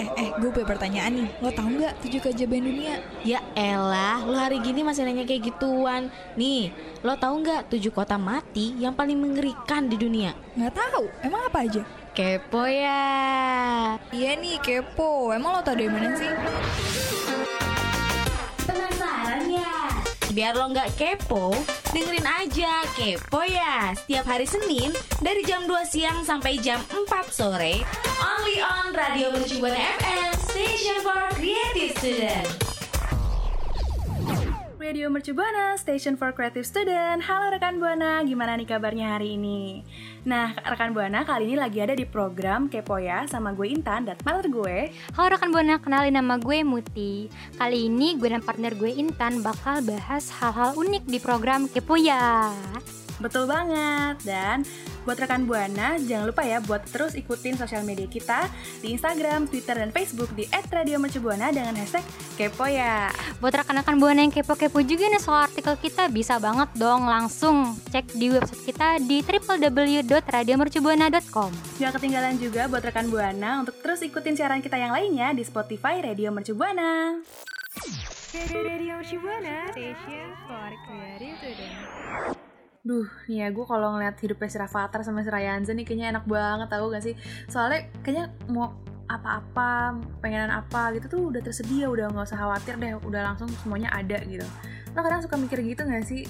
Eh, eh, gue punya pertanyaan nih. Lo tau nggak tujuh keajaiban dunia? Ya elah, lo hari gini masih nanya kayak gituan. Nih, lo tahu nggak tujuh kota mati yang paling mengerikan di dunia? Nggak tahu. Emang apa aja? Kepo ya. Iya nih, kepo. Emang lo tau dari mana sih? Penasaran ya? Biar lo nggak kepo, dengerin aja Kepo ya Setiap hari Senin dari jam 2 siang sampai jam 4 sore Only on Radio Mercubuana FM Station for Creative Student Radio Mercu Buana, Station for Creative Student. Halo rekan Buana, gimana nih kabarnya hari ini? Nah, rekan Buana kali ini lagi ada di program Kepo ya sama gue Intan dan partner gue. Halo rekan Buana, kenalin nama gue Muti. Kali ini gue dan partner gue Intan bakal bahas hal-hal unik di program Kepo ya. Betul banget. Dan buat rekan Buana, jangan lupa ya buat terus ikutin sosial media kita di Instagram, Twitter, dan Facebook di @radiomercubuana dengan hashtag kepo ya. Buat rekan-rekan Buana yang kepo-kepo juga nih soal artikel kita bisa banget dong langsung cek di website kita di www.radiomercubuana.com. Gak ketinggalan juga buat rekan Buana untuk terus ikutin siaran kita yang lainnya di Spotify Radio Mercubuana. Radio Mercubuana, station for creative student. Duh, nih ya gue kalau ngeliat hidupnya si Rafathar sama si Rayanza nih kayaknya enak banget tau gak sih? Soalnya kayaknya mau apa-apa, pengenan apa gitu tuh udah tersedia, udah nggak usah khawatir deh, udah langsung semuanya ada gitu. Lo kadang suka mikir gitu gak sih?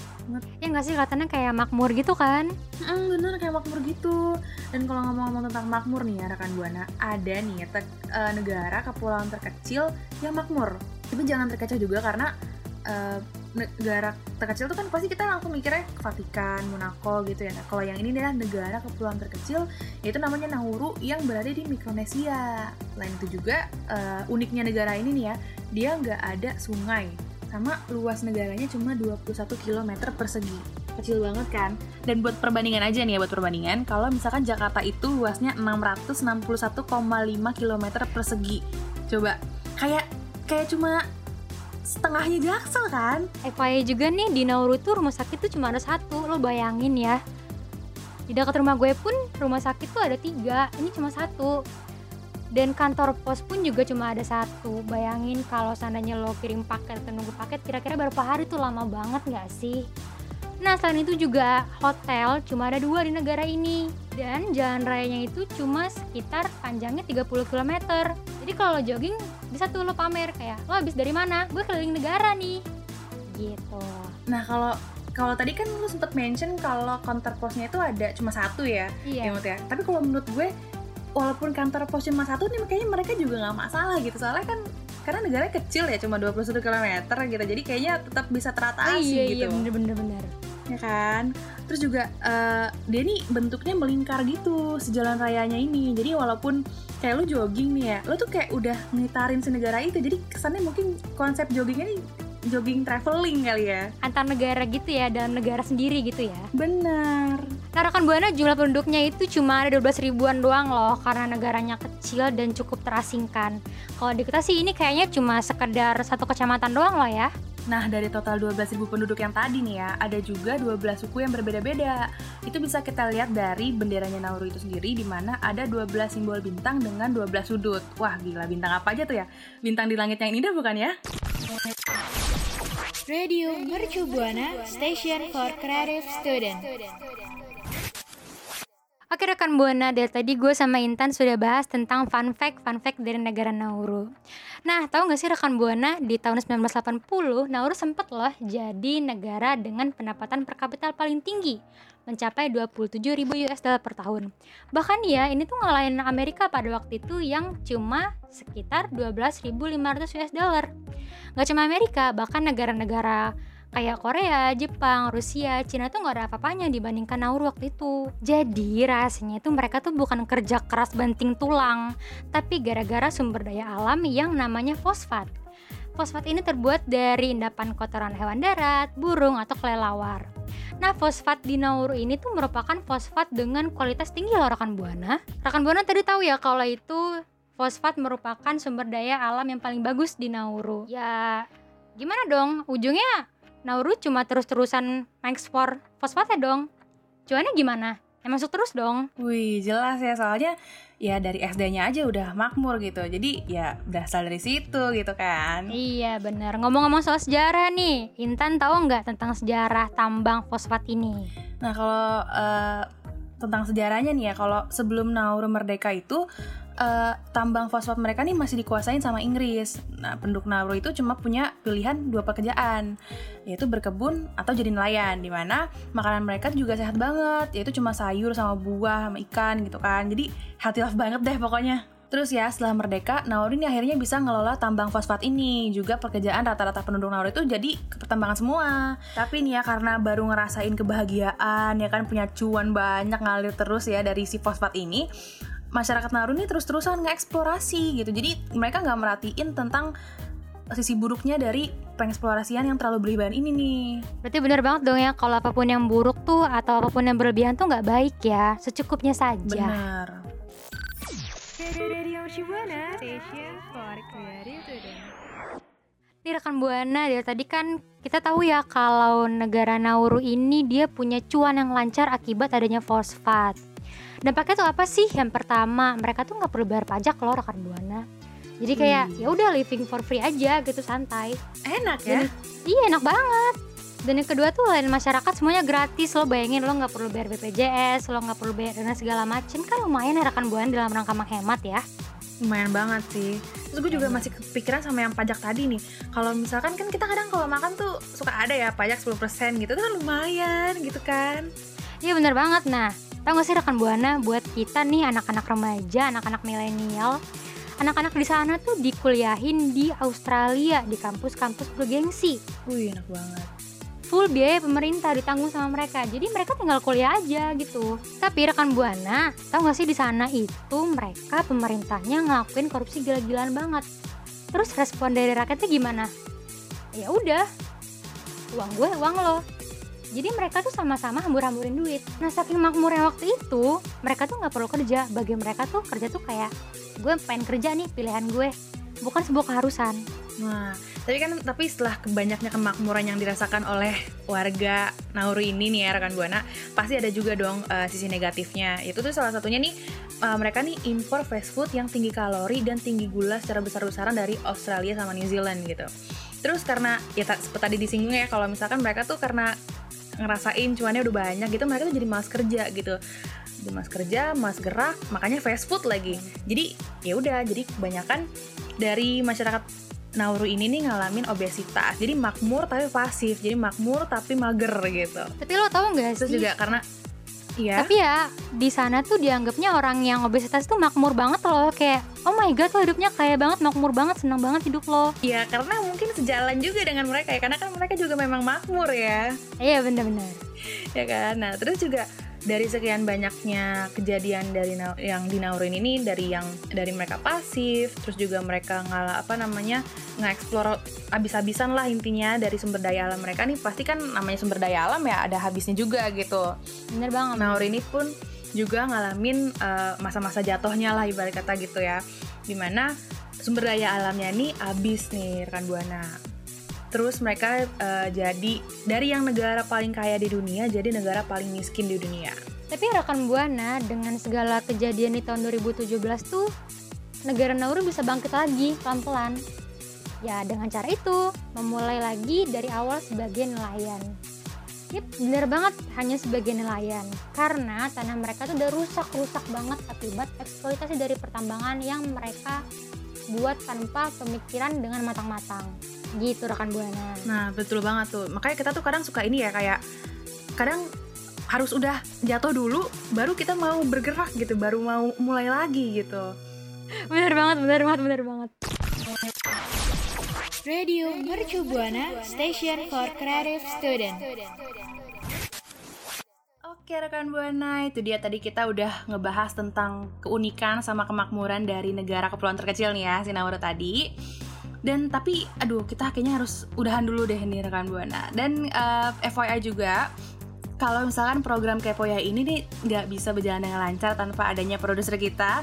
Ya nggak sih katanya kayak makmur gitu kan? Hmm, bener kayak makmur gitu. Dan kalau ngomong-ngomong tentang makmur nih ya rekan buana, ada nih te- uh, negara kepulauan terkecil yang makmur. Tapi jangan terkecoh juga karena uh, negara terkecil tuh kan pasti kita langsung mikirnya Vatikan, Monaco gitu ya. Nah, kalau yang ini adalah negara kepulauan terkecil yaitu namanya Nauru yang berada di Mikronesia. Lain itu juga uh, uniknya negara ini nih ya, dia nggak ada sungai sama luas negaranya cuma 21 km persegi. Kecil banget kan? Dan buat perbandingan aja nih ya buat perbandingan, kalau misalkan Jakarta itu luasnya 661,5 km persegi. Coba kayak kayak cuma setengahnya Jaksel kan? FYI juga nih di Nauru tuh rumah sakit tuh cuma ada satu, lo bayangin ya. Di dekat rumah gue pun rumah sakit tuh ada tiga, ini cuma satu. Dan kantor pos pun juga cuma ada satu. Bayangin kalau seandainya lo kirim paket atau nunggu paket, kira-kira berapa hari tuh lama banget gak sih? Nah selain itu juga hotel cuma ada dua di negara ini dan jalan rayanya itu cuma sekitar panjangnya 30 km. Jadi kalau lo jogging bisa tuh lo pamer kayak lo habis dari mana? Gue keliling negara nih. Gitu. Nah kalau kalau tadi kan lu sempet mention kalau kantor posnya itu ada cuma satu ya, Iya. ya. Tapi kalau menurut gue, walaupun kantor pos cuma satu nih, kayaknya mereka juga nggak masalah gitu. Soalnya kan karena negaranya kecil ya, cuma 21 km gitu. Jadi kayaknya tetap bisa Oh, teratasi iya gitu. iya bener bener bener. Ya kan terus juga eh, dia nih bentuknya melingkar gitu sejalan rayanya ini jadi walaupun kayak lu jogging nih ya lu tuh kayak udah ngitarin senegara itu jadi kesannya mungkin konsep joggingnya nih jogging traveling kali ya Antar negara gitu ya dalam negara sendiri gitu ya. bener Nah rekan Buana jumlah penduduknya itu cuma ada 12 ribuan doang loh karena negaranya kecil dan cukup terasingkan. Kalau di kita sih ini kayaknya cuma sekedar satu kecamatan doang loh ya. Nah, dari total 12.000 penduduk yang tadi nih ya, ada juga 12 suku yang berbeda-beda. Itu bisa kita lihat dari benderanya Nauru itu sendiri, di mana ada 12 simbol bintang dengan 12 sudut. Wah, gila, bintang apa aja tuh ya? Bintang di langit yang indah bukan ya? Radio Mercu Buana Station for Creative Student. Oke rekan Buana, dari tadi gue sama Intan sudah bahas tentang fun fact, fun fact dari negara Nauru. Nah, tahu nggak sih rekan Buana, di tahun 1980, Nauru sempat loh jadi negara dengan pendapatan per kapita paling tinggi, mencapai 27 ribu US dollar per tahun. Bahkan ya, ini tuh ngalahin Amerika pada waktu itu yang cuma sekitar 12.500 US dollar. Nggak cuma Amerika, bahkan negara-negara kayak Korea, Jepang, Rusia, Cina tuh nggak ada apa-apanya dibandingkan Nauru waktu itu. Jadi rahasianya itu mereka tuh bukan kerja keras banting tulang, tapi gara-gara sumber daya alam yang namanya fosfat. Fosfat ini terbuat dari endapan kotoran hewan darat, burung, atau kelelawar. Nah, fosfat di Nauru ini tuh merupakan fosfat dengan kualitas tinggi loh rekan Buana. Rekan Buana tadi tahu ya kalau itu fosfat merupakan sumber daya alam yang paling bagus di Nauru. Ya, gimana dong? Ujungnya Nauru cuma terus-terusan mengekspor fosfatnya dong. Cuannya gimana? Ya masuk terus dong. Wih, jelas ya soalnya ya dari SD-nya aja udah makmur gitu. Jadi ya berasal dari situ gitu kan. Iya bener. Ngomong-ngomong soal sejarah nih, Intan tahu nggak tentang sejarah tambang fosfat ini? Nah, kalau eh, tentang sejarahnya nih ya, kalau sebelum Nauru merdeka itu eh, tambang fosfat mereka nih masih dikuasain sama Inggris. Nah, penduduk Nauru itu cuma punya pilihan dua pekerjaan, yaitu berkebun atau jadi nelayan, di mana makanan mereka juga sehat banget, yaitu cuma sayur sama buah sama ikan gitu kan. Jadi healthy life banget deh pokoknya. Terus ya setelah merdeka, Nauru ini akhirnya bisa ngelola tambang fosfat ini. Juga pekerjaan rata-rata penduduk Nauru itu jadi pertambangan semua. Tapi nih ya karena baru ngerasain kebahagiaan, ya kan punya cuan banyak ngalir terus ya dari si fosfat ini, masyarakat Nauru ini terus-terusan ngeksplorasi gitu. Jadi mereka nggak merhatiin tentang sisi buruknya dari pengeksplorasian yang terlalu berlebihan ini nih. Berarti bener banget dong ya kalau apa pun yang buruk tuh atau apa pun yang berlebihan tuh nggak baik ya. Secukupnya saja. Benar. Nih rekan Buana, dari tadi kan kita tahu ya kalau negara Nauru ini dia punya cuan yang lancar akibat adanya fosfat. Dampaknya tuh apa sih? Yang pertama, mereka tuh nggak perlu bayar pajak loh rekan Buana. Jadi kayak ya udah living for free aja gitu santai. Enak ya. Dan, iya enak banget. Dan yang kedua tuh lain masyarakat semuanya gratis lo bayangin lo nggak perlu bayar BPJS, lo nggak perlu bayar dana segala macem kan lumayan ya rekan Buana dalam rangka menghemat ya. Lumayan banget sih. Terus gue juga masih kepikiran sama yang pajak tadi nih. Kalau misalkan kan kita kadang kalau makan tuh suka ada ya pajak 10% gitu. Itu kan lumayan gitu kan. Iya bener banget. Nah, tau gak sih rekan Buana buat kita nih anak-anak remaja, anak-anak milenial, anak-anak di sana tuh dikuliahin di Australia di kampus-kampus bergengsi. Wih, enak banget. Full biaya pemerintah ditanggung sama mereka. Jadi mereka tinggal kuliah aja gitu. Tapi rekan Buana, tau gak sih di sana itu mereka pemerintahnya ngelakuin korupsi gila-gilaan banget. Terus respon dari rakyatnya gimana? Ya udah, uang gue uang lo. Jadi mereka tuh sama-sama hambur-hamburin duit. Nah saking makmurnya waktu itu, mereka tuh nggak perlu kerja. Bagi mereka tuh kerja tuh kayak gue pengen kerja nih pilihan gue, bukan sebuah keharusan. Nah, tapi kan tapi setelah banyaknya kemakmuran yang dirasakan oleh warga Nauru ini nih ya rekan Buana, pasti ada juga dong eh, sisi negatifnya. Itu tuh salah satunya nih eh, mereka nih impor fast food yang tinggi kalori dan tinggi gula secara besar-besaran dari Australia sama New Zealand gitu. Terus karena ya seperti tadi disinggung ya kalau misalkan mereka tuh karena ngerasain cuannya udah banyak gitu mereka tuh jadi malas kerja gitu. Jadi malas kerja malas gerak makanya fast food lagi. Jadi ya udah jadi kebanyakan dari masyarakat Nauru ini nih ngalamin obesitas. Jadi makmur tapi pasif jadi makmur tapi mager gitu. Tapi lo tau gak terus sih? juga karena Iya. Tapi ya di sana tuh dianggapnya orang yang obesitas tuh makmur banget loh kayak oh my god lo hidupnya kaya banget makmur banget senang banget hidup lo. Ya karena mungkin sejalan juga dengan mereka ya karena kan mereka juga memang makmur ya. Iya bener-bener. ya kan nah terus juga dari sekian banyaknya kejadian dari yang di Nauru ini dari yang dari mereka pasif terus juga mereka ngalah apa namanya nge-explore abis-abisan lah intinya dari sumber daya alam mereka. Nih pasti kan namanya sumber daya alam ya ada habisnya juga gitu. Bener banget. Nauru ini pun juga ngalamin eh, masa-masa jatuhnya lah ibarat kata gitu ya. Di mana sumber daya alamnya nih habis nih rekan buana terus mereka eh, jadi dari yang negara paling kaya di dunia jadi negara paling miskin di dunia Tapi rekan Buana dengan segala kejadian di tahun 2017 tuh negara Nauru bisa bangkit lagi pelan-pelan. Ya dengan cara itu memulai lagi dari awal sebagai nelayan. Yep, bener banget hanya sebagai nelayan karena tanah mereka tuh udah rusak-rusak banget akibat eksploitasi dari pertambangan yang mereka buat tanpa pemikiran dengan matang-matang. Gitu rekan Buana. nah betul banget tuh makanya kita tuh kadang suka ini ya kayak kadang harus udah jatuh dulu baru kita mau bergerak gitu baru mau mulai lagi gitu Bener banget, bener banget, bener banget. Radio Mercu Buana, station for creative student. Oke rekan Buana, itu dia tadi kita udah ngebahas tentang keunikan sama kemakmuran dari negara kepulauan terkecil nih ya, Sinaura tadi. Dan tapi, aduh kita kayaknya harus udahan dulu deh nih rekan Buana. Dan eh, FYI juga, kalau misalkan program Kepoya ini nih nggak bisa berjalan dengan lancar tanpa adanya produser kita,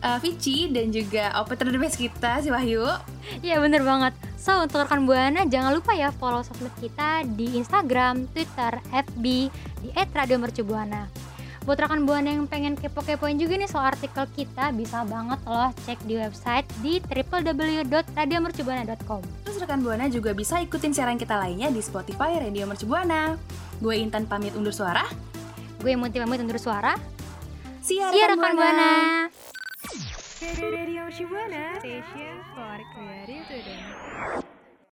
eh, Vici dan juga operator the kita si Wahyu. Iya bener banget. So untuk rekan Buana jangan lupa ya follow sosmed kita di Instagram, Twitter, FB di @radiomercubuana. Buat rekan Buana yang pengen kepo-kepoin juga nih soal artikel kita, bisa banget loh cek di website di www.radiomercubuana.com. Terus rekan Buana juga bisa ikutin siaran kita lainnya di Spotify Radio Mercu Buana. Gue Intan pamit undur suara. Gue Munti pamit undur suara. Ya, See ya rekan Buana. Radio Shibuana Station for Creative.